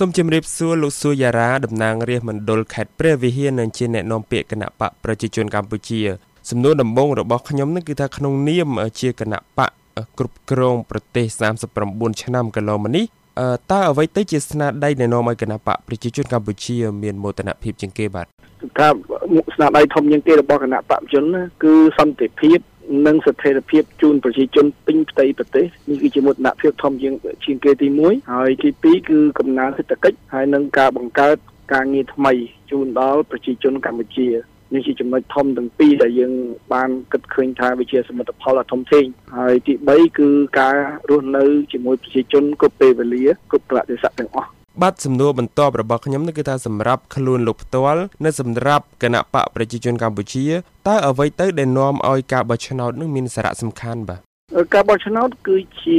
សូមជម្រាបសួរលោកសួរយ៉ារ៉ាតំណាងរាស្ត្រមណ្ឌលខេត្តព្រះវិហារនិងជាអ្នកនាំពាក្យគណៈបកប្រជាជនកម្ពុជាសំណួរដំបូងរបស់ខ្ញុំនឹងគឺថាក្នុងនាមជាគណៈបកគ្រប់គ្រងប្រទេស39ឆ្នាំកន្លងមកនេះតើអ្វីទៅជាស្នាដៃដែលនាំឲ្យគណៈបកប្រជាជនកម្ពុជាមានមោទនភាពជាងគេបាទថាស្នាដៃធំជាងគេរបស់គណៈបកប្រជាជនគឺសន្តិភាព និងស្ថិរភាពជូនប្រជាជនពេញផ្ទៃប្រទេសនេះគឺជាមោទនភាពធំជាងជាងគេទី1ហើយទី2គឺកំណើនសេដ្ឋកិច្ចហើយនិងការបង្កើតការងារថ្មីជូនដល់ប្រជាជនកម្ពុជានេះជាចំណុចធំទាំងពីរដែលយើងបានគិតឃើញថាវាជាសមិទ្ធផលដ៏ធំធេងហើយទី3គឺការរស់នៅជាមួយប្រជាជនគ្រប់ពេលវេលាគ្រប់ប្រតិស័កទាំងអស់ បាទសំណួរបន្ទាប់របស់ខ្ញុំនោះគឺថាសម្រាប់ខ្លួនលោកផ្ទាល់និងសម្រាប់គណៈបកប្រជាជនកម្ពុជាតើអ្វីទៅដែលនាំឲ្យការបោះឆ្នោតនឹងមានសារៈសំខាន់បាទ ការបោះឆ្នោតគឺជា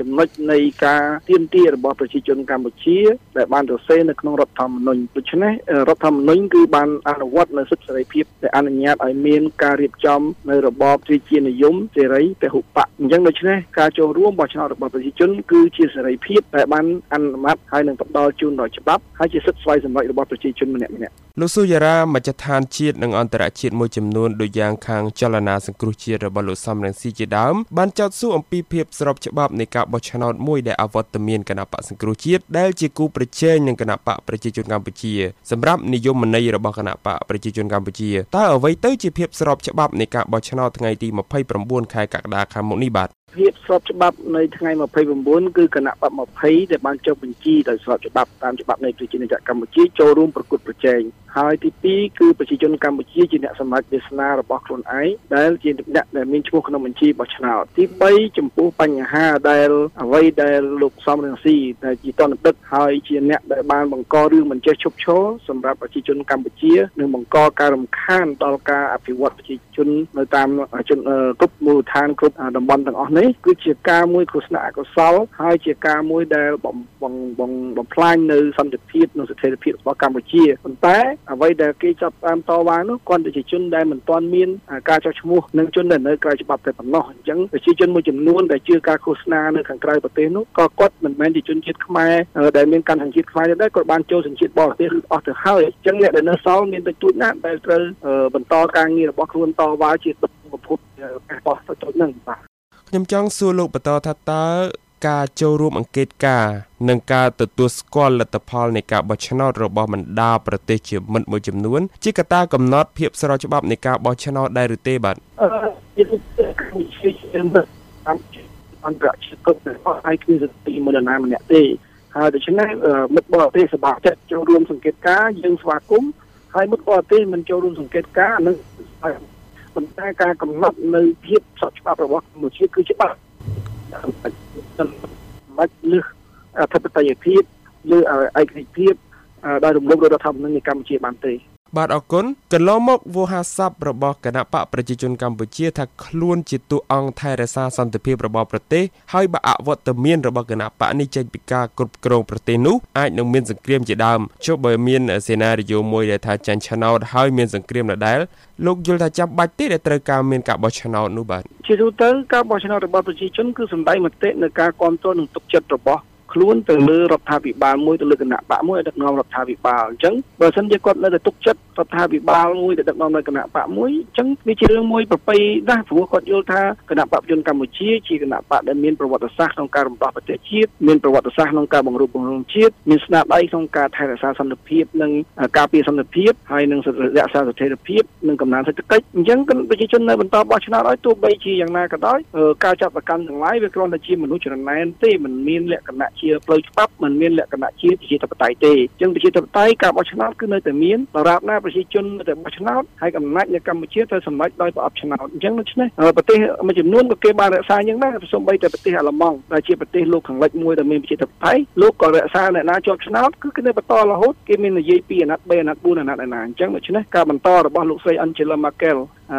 ចំណុចនៃការទៀមទារបស់ប្រជាជនកម្ពុជា ដែលបានសរសេរនៅក្នុងរដ្ឋធម្មនុញ្ញដូច្នេះរដ្ឋធម្មនុញ្ញគឺបានអនុវត្តនៅសិទ្ធិសេរីភាពដែលអនុញ្ញាតឲ្យមានការរៀបចំនៅរបបជាជានិយមសេរីពហុបកអញ្ចឹងដូច្នេះការចូលរួមបោះឆ្នោតរបស់ប្រជាជនគឺជាសេរីភាពដែលបានអនុម័តហើយនឹងផ្ដល់ជូនដោយច្បាប់ហើយជាសិទ្ធិស្វ័យសម្រេចរបស់ប្រជាជនម្នាក់ម្នាក់លោកស៊ូយ៉ារ៉ាមជ្ឈដ្ឋានជាតិនិងអន្តរជាតិមួយចំនួនដូចយ៉ាងខាងចលនាសង្គ្រោះជាតិរបស់លោកសំរងស៊ីជាដើមបានចោទសួរអំពីភាពស្របច្បាប់នៃការបោះឆ្នោតមួយដែលអវត្តមានគណៈបកសង្គ្រោះជាតិដែលជាគូប្រជែងនឹងគណៈបកប្រជាជនកម្ពុជាសម្រាប់និយមន័យរបស់គណៈបកប្រជាជនកម្ពុជាតើអ្វីទៅជាភាពស្របច្បាប់នៃការបោះឆ្នោតថ្ងៃទី29ខែកក្កដាខាងមុខនេះបាទ ភាពស្របច្បាប់នៅថ្ងៃ29គឺគណៈបក20ដែលបានចុះបញ្ជីដោយស្របច្បាប់តាមច្បាប់នៃប្រជាជនកម្ពុជាចូលរួមប្រកួតប្រជែងហើយទី2គឺប្រជាជនកម្ពុជាជាអ្នកសម្រេចវាសនារបស់ខ្លួនឯងដែលជាអ្នកដែលមានឈ្មោះក្នុងបញ្ជីបោះឆ្នោតទី3ចំពោះបញ្ហាដែលអ្វីដែលលោកសំរងស៊ីដែលជាតនដឹកហើយជាអ្នកដែលបានបង្ករឿងមិនចេះឈប់ឈរសម្រាប់ប្រជាជនកម្ពុជានិងបង្កការរំខានដល់ការអភិវឌ្ឍប្រជាជននៅតាមជនគ្រប់មូលដ្ឋានគ្រប់តំបន់ទាំងអស់នេះគឺជាការមួយគ្រោះថ្នាក់អកុសលហើយជាការមួយដែលបំបំបំបំផ្លាញនៅសន្តិភាពនិងស្ថិរភាពរបស់កម្ពុជាប៉ុន្តែអ្វីដែលគេចាប់តាមតវ៉ានោះគាត់ជាជនដែលមិនទាន់មានការចោះឈ្មោះនិងជនដែលនៅក្រៅច្បាប់តែប៉ុណ្ណោះអញ្ចឹងប្រជាជនមួយចំនួនដែលជឿការឃោសនានៅខាងក្រៅប្រទេសនោះក៏គាត់មិនមែនជាជនជាតិខ្មែរដែលមានកាន់សញ្ជាតិខ្មែរទេដែរគាត់បានចូលសញ្ជាតិបរទេសឬអស់ទៅហើយអញ្ចឹងអ្នកដែលនៅសល់មានតិចតួចណាស់ដែលត្រូវបន្តការងាររបស់ខ្លួនតវ៉ាជាទុកប្រភពការបោះទៅទៅនឹងបាទ ខ្ញុំចង់សួរលោកបន្តថាតើការចូលរួមអង្កេតការនិងការទទួលស្គាល់លទ្ធផលនៃការបោះឆ្នោតរបស់បណ្ដាប្រទេសជាមិត្តមួយចំនួន ជាកត្តាកំណត់ភាពស្របច្បាប់នៃការបោះឆ្នោតដែរឬទេបាទអឺអន្តរជាតិក៏ហើយគឺសតិមរណាម្នាក់ទេហើយដូច្នេះមិត្តបរទេសសបាចិត្តចូលរួមសង្កេតការយើងស្វាគមន៍ហើយមិត្តបរទេសមិនចូលរួមសង្កេតការនឹង ប៉ុន្តែការកំណត់នៅភាពស្របច្បាប់របស់កម្ពុជាគឺច្បាប់មិនលើសអធិបតេយ្យភាពលើឯករាជ្យភាពដោយរំលោភរដ្ឋធម្មនុញ្ញនៃកម្ពុជាបានទេ បាទអរគុណកន្លងមកវោហាស័ព្ទរបស់គណៈបកប្រជាជនកម្ពុជាថាខ្លួនជាតួអង្គថែរក្សាសន្តិភាពរបស់ប្រទេសហើយបើអវត្តមានរបស់គណៈបកនេះចេញពីការគ្រប់គ្រងប្រទេសនោះអាចនឹងមានសង្គ្រាមជាដើមចុះបើមានសេណារីយ៉ូមួយដែលថាចាញ់ឆ្នោតហើយមានសង្គ្រាមដដែលលោកយល់ថាចាំបាច់ទេដែលត្រូវការមានការបោះឆ្នោតនោះបាទជាទូទៅការបោះឆ្នោតរបស់ប្រជាជនគឺសម្ដែងមតិនៅការគ្រប់គ្រងនិងទុកចិត្តរបស់ ខ្លួនទៅលើរដ្ឋាភិបាលមួយទៅលើគណៈបកមួយឲ្យដឹកនាំរដ្ឋាភិបាលអញ្ចឹងបើសិនជាគាត់នៅតែទុកចិត្តរដ្ឋាភិបាលមួយដែលដឹកនាំដោយគណៈបកមួយអញ្ចឹងវាជារឿងមួយប្រពៃណាស់ព្រោះគាត់យល់ថាគណៈបកជនកម្ពុជាជាគណៈបកដែលមានប្រវត្តិសាស្ត្រក្នុងការរំដោះប្រទេសជាតិមានប្រវត្តិសាស្ត្រក្នុងការបង្រួបបង្រួមជាតិមានស្នាដៃក្នុងការថែរក្សាសន្តិភាពនិងការពារសន្តិភាពហើយនិងរក្សាស្ថិរភាពនិងកំណើនសេដ្ឋកិច្ចអញ្ចឹងប្រជាជននៅបន្តបោះឆ្នោតឲ្យទោះបីជាយ៉ាងណាក៏ដោយការចាប់ប្រកាន់ទាំងឡាយវាគ្រាន់តែជាមនុស្សច្រណែនទេមិនមានលក្ខណៈជាផ្លូវច្បាប់មិនមានលក្ខណៈជាប្រជាធិបតេយ្យទេអញ្ចឹងប្រជាធិបតេយ្យការបោះឆ្នោតគឺនៅតែមានដរាបណាប្រជាជននៅតែបោះឆ្នោតហើយអំណាចនៅកម្ពុជាត្រូវសម្រេចដោយប្រអប់ឆ្នោតអញ្ចឹងដូច្នេះប្រទេសមួយចំនួនក៏គេបានរក្សាយ៉ាងដែរសូម្បីតែប្រទេសអាល្លឺម៉ង់ដែលជាប្រទេសលោកខាងលិចមួយដែលមានប្រជាធិបតេយ្យលោកក៏រក្សាអ្នកណាជាប់ឆ្នោតគឺគេនៅបន្តរហូតគេមាននិយាយពីអាណត្តិ3អាណត្តិ4អាណត្តិឯណាអញ្ចឹងដូច្នេះការបន្តរបស់លោកស្រី Angela Merkel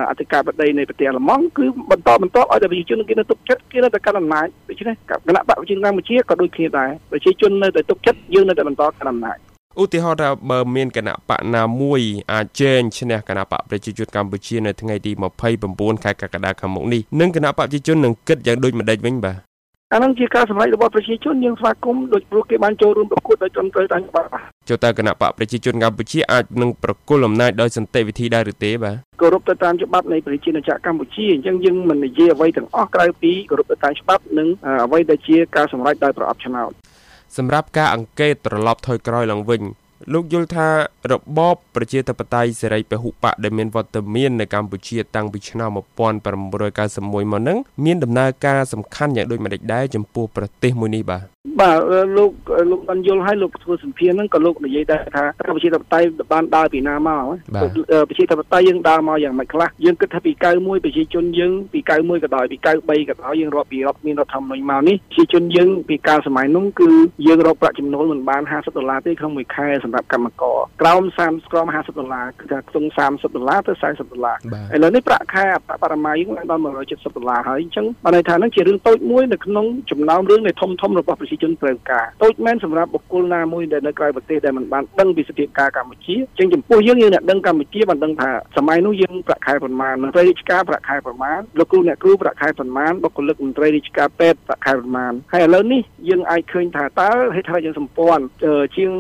អធិការបតីនៃប្រទេសអាល្លឺម៉ង់គឺបន្តបន្តឲ្យតែប្រជាជនគេនៅទុកចិត្តគេនៅតែកាន់អំណាចដូច្នេះគណៈបកប្រជាជនកម្ពុជាក៏ដូចគ្នាដែរប្រជាជននៅតែទុកចិត្តយើងនៅតែបន្តកាន់អំណាចឧទាហរណ៍ថាបើមានគណៈបកណាមួយអាចជែងឈ្នះគណៈបកប្រជាជនកម្ពុជានៅថ្ងៃទី29ខែកក្កដាខាងមុខនេះនឹងគណៈបកប្រជាជននឹងគិតយ៉ាងដូចម្ដេចវិញបាទ អានឹងជាការសម្រេចរបស់ប្រជាជនយើងស្វាគមន៍ដោយព្រោះគេបានចូលរួមប្រកួតដោយត្រឹមត្រូវតាមច្បាប់ចុះតើគណៈបកប្រជាជនកម្ពុជាអាចនឹងប្រគល់អំណាចដោយសន្តិវិធីដែរឬទេបាទគោរពទៅតាមច្បាប់នៃប្រជាជាតិកម្ពុជាអញ្ចឹងយើងមិននិយាយអ្វីទាំងអស់ក្រៅពីគោរពទៅតាមច្បាប់និងអ្វីដែលជាការសម្រេចដោយប្រអប់ឆ្នោតសម្រាប់ការអង្កេតត្រឡប់ថយក្រោយឡើងវិញ លោកយល់ថារបបប្រជាធិបតេយ្យសេរីពហុបកដែលមានវត្តមាននៅកម្ពុជាតាំងពីឆ្នាំ1991មកនឹងមានដំណើរការសំខាន់យ៉ាងដូចម្តេចដែរចំពោះប្រទេសមួយនេះបាទបាទលោកលោកបានយល់ឲ្យលោកធ្វើសម្ភារហ្នឹងក៏លោកនិយាយដែរថាប្រជាធិបតេយ្យបានដើរពីណាមកប្រជាធិបតេយ្យយើងដើរមកយ៉ាងម៉េចខ្លះយើងគិតថាពី91ប្រជាជនយើងពី91ក៏ដោយពី93ក៏ដោយយើងរាប់ពីរាប់មានរដ្ឋធម្មនុញ្ញមកនេះប្រជាជនយើងពីកាលសម័យនោះគឺយើងរកប្រាក់ចំណូលមិនបាន50ដុល្លារទេក្នុងមួយខែសម្រាប់កម្មករក្រោម30ក្រោម50ដុល្លារគឺថាខ្ទង់30ដុល្លារទៅ40ដុល្លារឥឡូវនេះប្រាក់ខែអបបរមាយើងឡើងដល់170ដុល្លារហើយអញ្ចឹងបានន័យថានឹងជារឿងតូចមួយនៅក្នុងចំណោមរឿងនៃធំធំរបស់ប្រជាជនត្រូវការតូចមែនសម្រាប់បុគ្គលណាមួយដែលនៅក្រៅប្រទេសដែលមិនបានដឹងពីស្ថានភាពកម្ពុជាអញ្ចឹងចំពោះយើងយើងអ្នកដឹងកម្ពុជាបានដឹងថាសម័យនោះយើងប្រាក់ខែប៉ុន្មានមន្ត្រីរាជការប្រាក់ខែប៉ុន្មានលោកគ្រូអ្នកគ្រូប្រាក់ខែប៉ុន្មានបុគ្គលិកមន្ត្រីរាជការពេទ្យប្រាក់ខែប៉ុន្មានហើយឥឡូវនេះយើងអាចឃើញថាតើហេតុថាយើងសម្ព័ន្ធជាង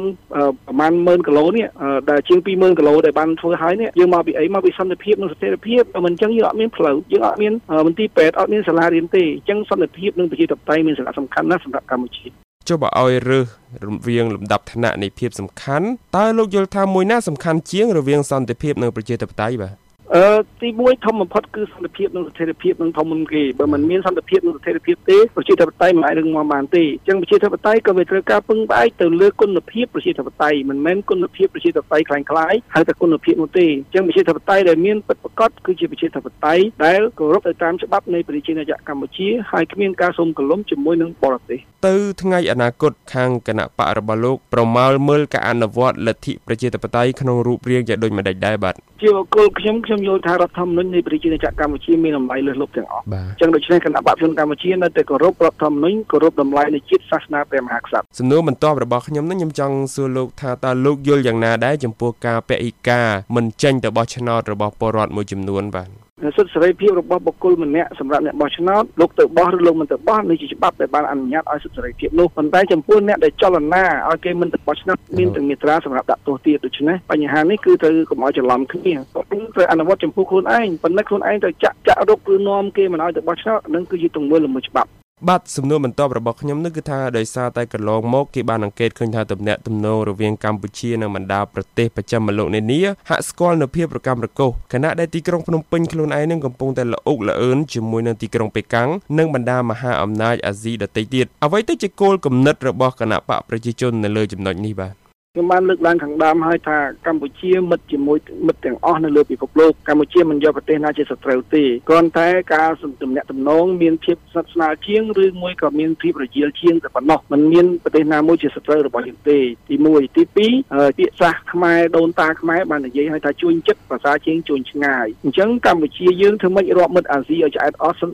ប្រហែល10000គីឡូនេះដែលជាង20000គីឡូដែលបានធ្វើហើយនេះយើងមកពីអីមកពីសន្តិភាពនិងស្ថិរភាពមិនអញ្ចឹងយើងអត់មានផ្លូវយើងអត់មានមន្ទីរពេទ្យអត់មានសាលារៀនទេអញ្ចឹងសន្តិភាពនិងប្រជាធិបតេយ្យមានសារៈសំខាន់ណាស់សម្រាប់កម្ពុជាចុះបើឲ្យរើសរវាងលំដាប់ឋានៈនៃភាពសំខាន់តើលោកយល់ថាមួយណាសំខាន់ជាងរវាងសន្តិភាពនិងប្រជាធិបតេយ្យបាទ អឺទីមួយធំបំផុតគឺសន្តិភាពនិងស្ថិរភាពនឹងធំមុនគេបើមិនមានសន្តិភាពនិងស្ថិរភាពទេប្រជាធិបតេយ្យមិនអាចរឹងមាំបានទេអញ្ចឹងប្រជាធិបតេយ្យក៏វាត្រូវការពឹងផ្អែកទៅលើគុណភាពប្រជាធិបតេយ្យមិនមែនគុណភាពប្រជាធិបតេយ្យខ្លាំងខ្លាយហើយតែគុណភាពនោះទេអញ្ចឹងប្រជាធិបតេយ្យដែលមានពិតប្រាកដគឺជាប្រជាធិបតេយ្យដែលគោរពទៅតាមច្បាប់នៃប្រជាណាចក្រកម្ពុជាហើយគ្មានការសុំកលុំជាមួយនឹងបរទេសទៅថ្ងៃអនាគតខាងគណៈបករបស់លោកប្រមាលមើលការអនុវត្តលទ្ធិប្រជាធិបតេយ្យក្នុងរូបរាងយ៉ាងដូចម្តេចដែរបាទ ជាបុគ្គលខ្ញុំខ្ញុំយល់ថារដ្ឋធម្មនុញ្ញនៃប្រជាជាតិកម្ពុជាមានតម្លៃលើសលប់ទាំងអស់អញ្ចឹងដូច្នេះគណៈបព្វជនកម្ពុជានៅតែគោរពរដ្ឋធម្មនុញ្ញគោរពតម្លៃនៃជាតិសាសនាព្រះមហាក្សត្រសំណួរបន្ទាប់របស់ខ្ញុំនេះខ្ញុំចង់សួរលោកថាតើលោកយល់យ៉ាងណាដែរចំពោះការពហិការមិនចេញទៅបោះឆ្នោតរបស់ពលរដ្ឋមួយចំនួនបាទ សិទ្ធិសេរីភាពរបស់បុគ្គលម្នាក់សម្រាប់អ្នកបោះឆ្នោតលោកទៅបោះឬលោកមិនទៅបោះនេះជាច្បាប់ដែលបានអនុញ្ញាតឲ្យសិទ្ធិសេរីភាពនោះប៉ុន្តែចំពោះអ្នកដែលចលនាឲ្យគេមិនទៅបោះឆ្នោតមានទាំងមេត្រាសម្រាប់ដាក់ទោសទៀតដូច្នេះបញ្ហានេះគឺត្រូវកុំឲ្យច្រឡំគ្នាក៏គឺត្រូវអនុវត្តចំពោះខ្លួនឯងប៉ុន្តែខ្លួនឯងទៅចាក់ចាក់រុកឬនាំគេមិនឲ្យទៅបោះឆ្នោតនឹងគឺជាទង្វើល្មើសច្បាប់ បាទសំណួរបន្ទាប់របស់ខ្ញុំនោះគឺថាដោយសារតែកន្លងមកគេបានអង្កេតឃើញថាទំនាក់ទំនងរវាងកម្ពុជានិងបណ្ដាប្រទេសប្រចាំលោកនានាហាក់ស្គាល់នូវភាពរកម្មរកុសខណៈដែលទីក្រុងភ្នំពេញខ្លួនឯងនឹងកំពុងតែល្អុកល្អឿនជាមួយនឹងទីក្រុងប៉េកាំងនិងបណ្ដាមហាអំណាចអាស៊ីដទៃទៀតអ្វីទៅជាគោលគំនិតរបស់គណៈបកប្រជាជននៅលើចំណុចនេះបាទ ខ្ញុំបានលើកឡើងខាងដើមហើយថាកម្ពុជាមិត្តជាមួយមិត្តទាំងអស់នៅលើពិភពលោកកម្ពុជាមិនយកប្រទេសណាជាសត្រូវទេគ្រាន់តែការទំនាក់ទំនងមានភាពស្និទ្ធស្នាលជាងឬមួយក៏មានភាពរជាលជាងតែប៉ុណ្ណោះมันមានប្រទេសណាមួយជាសត្រូវរបស់យើងទេទី1ទី2ពាក្យសាសខ្មែរដូនតាខ្មែរបាននិយាយឲ្យថាជួញចិត្តភាសាជាងជួញឆ្ងាយអញ្ចឹងកម្ពុជាយើងធ្វើម៉េចរាប់មិត្តអាស៊ីឲ្យឆ្អែតអស់ឲ្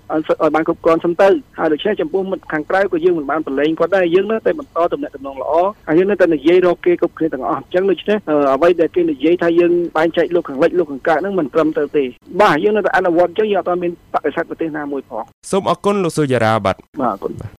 យបានគ្រប់គ្រាន់សិនទៅហើយដូច្នេះចំពោះមិត្តខាងក្រៅក៏យើងមិនបានប្រឡែងគាត់ដែរយើងនៅតែបន្តទំនាក់ទំនងល្អហើយយើងនៅតែនិយាយរកគេគ្រប់គ្នាទាំងអស់អញ្ចឹងដូច្នេះអ្វីដែលគេនិយាយថាយើងបែងចែកលោកខាងលិចលោកខាងកើតហ្នឹងមិនត្រឹមត្រូវទេបាទយើងនៅតែអនុវត្តអញ្ចឹងយើងអត់មានបដិសេធប្រទេសណាមួយផងសូមអរគុណលោកសុយារ៉ាបាទបាទអរគុណ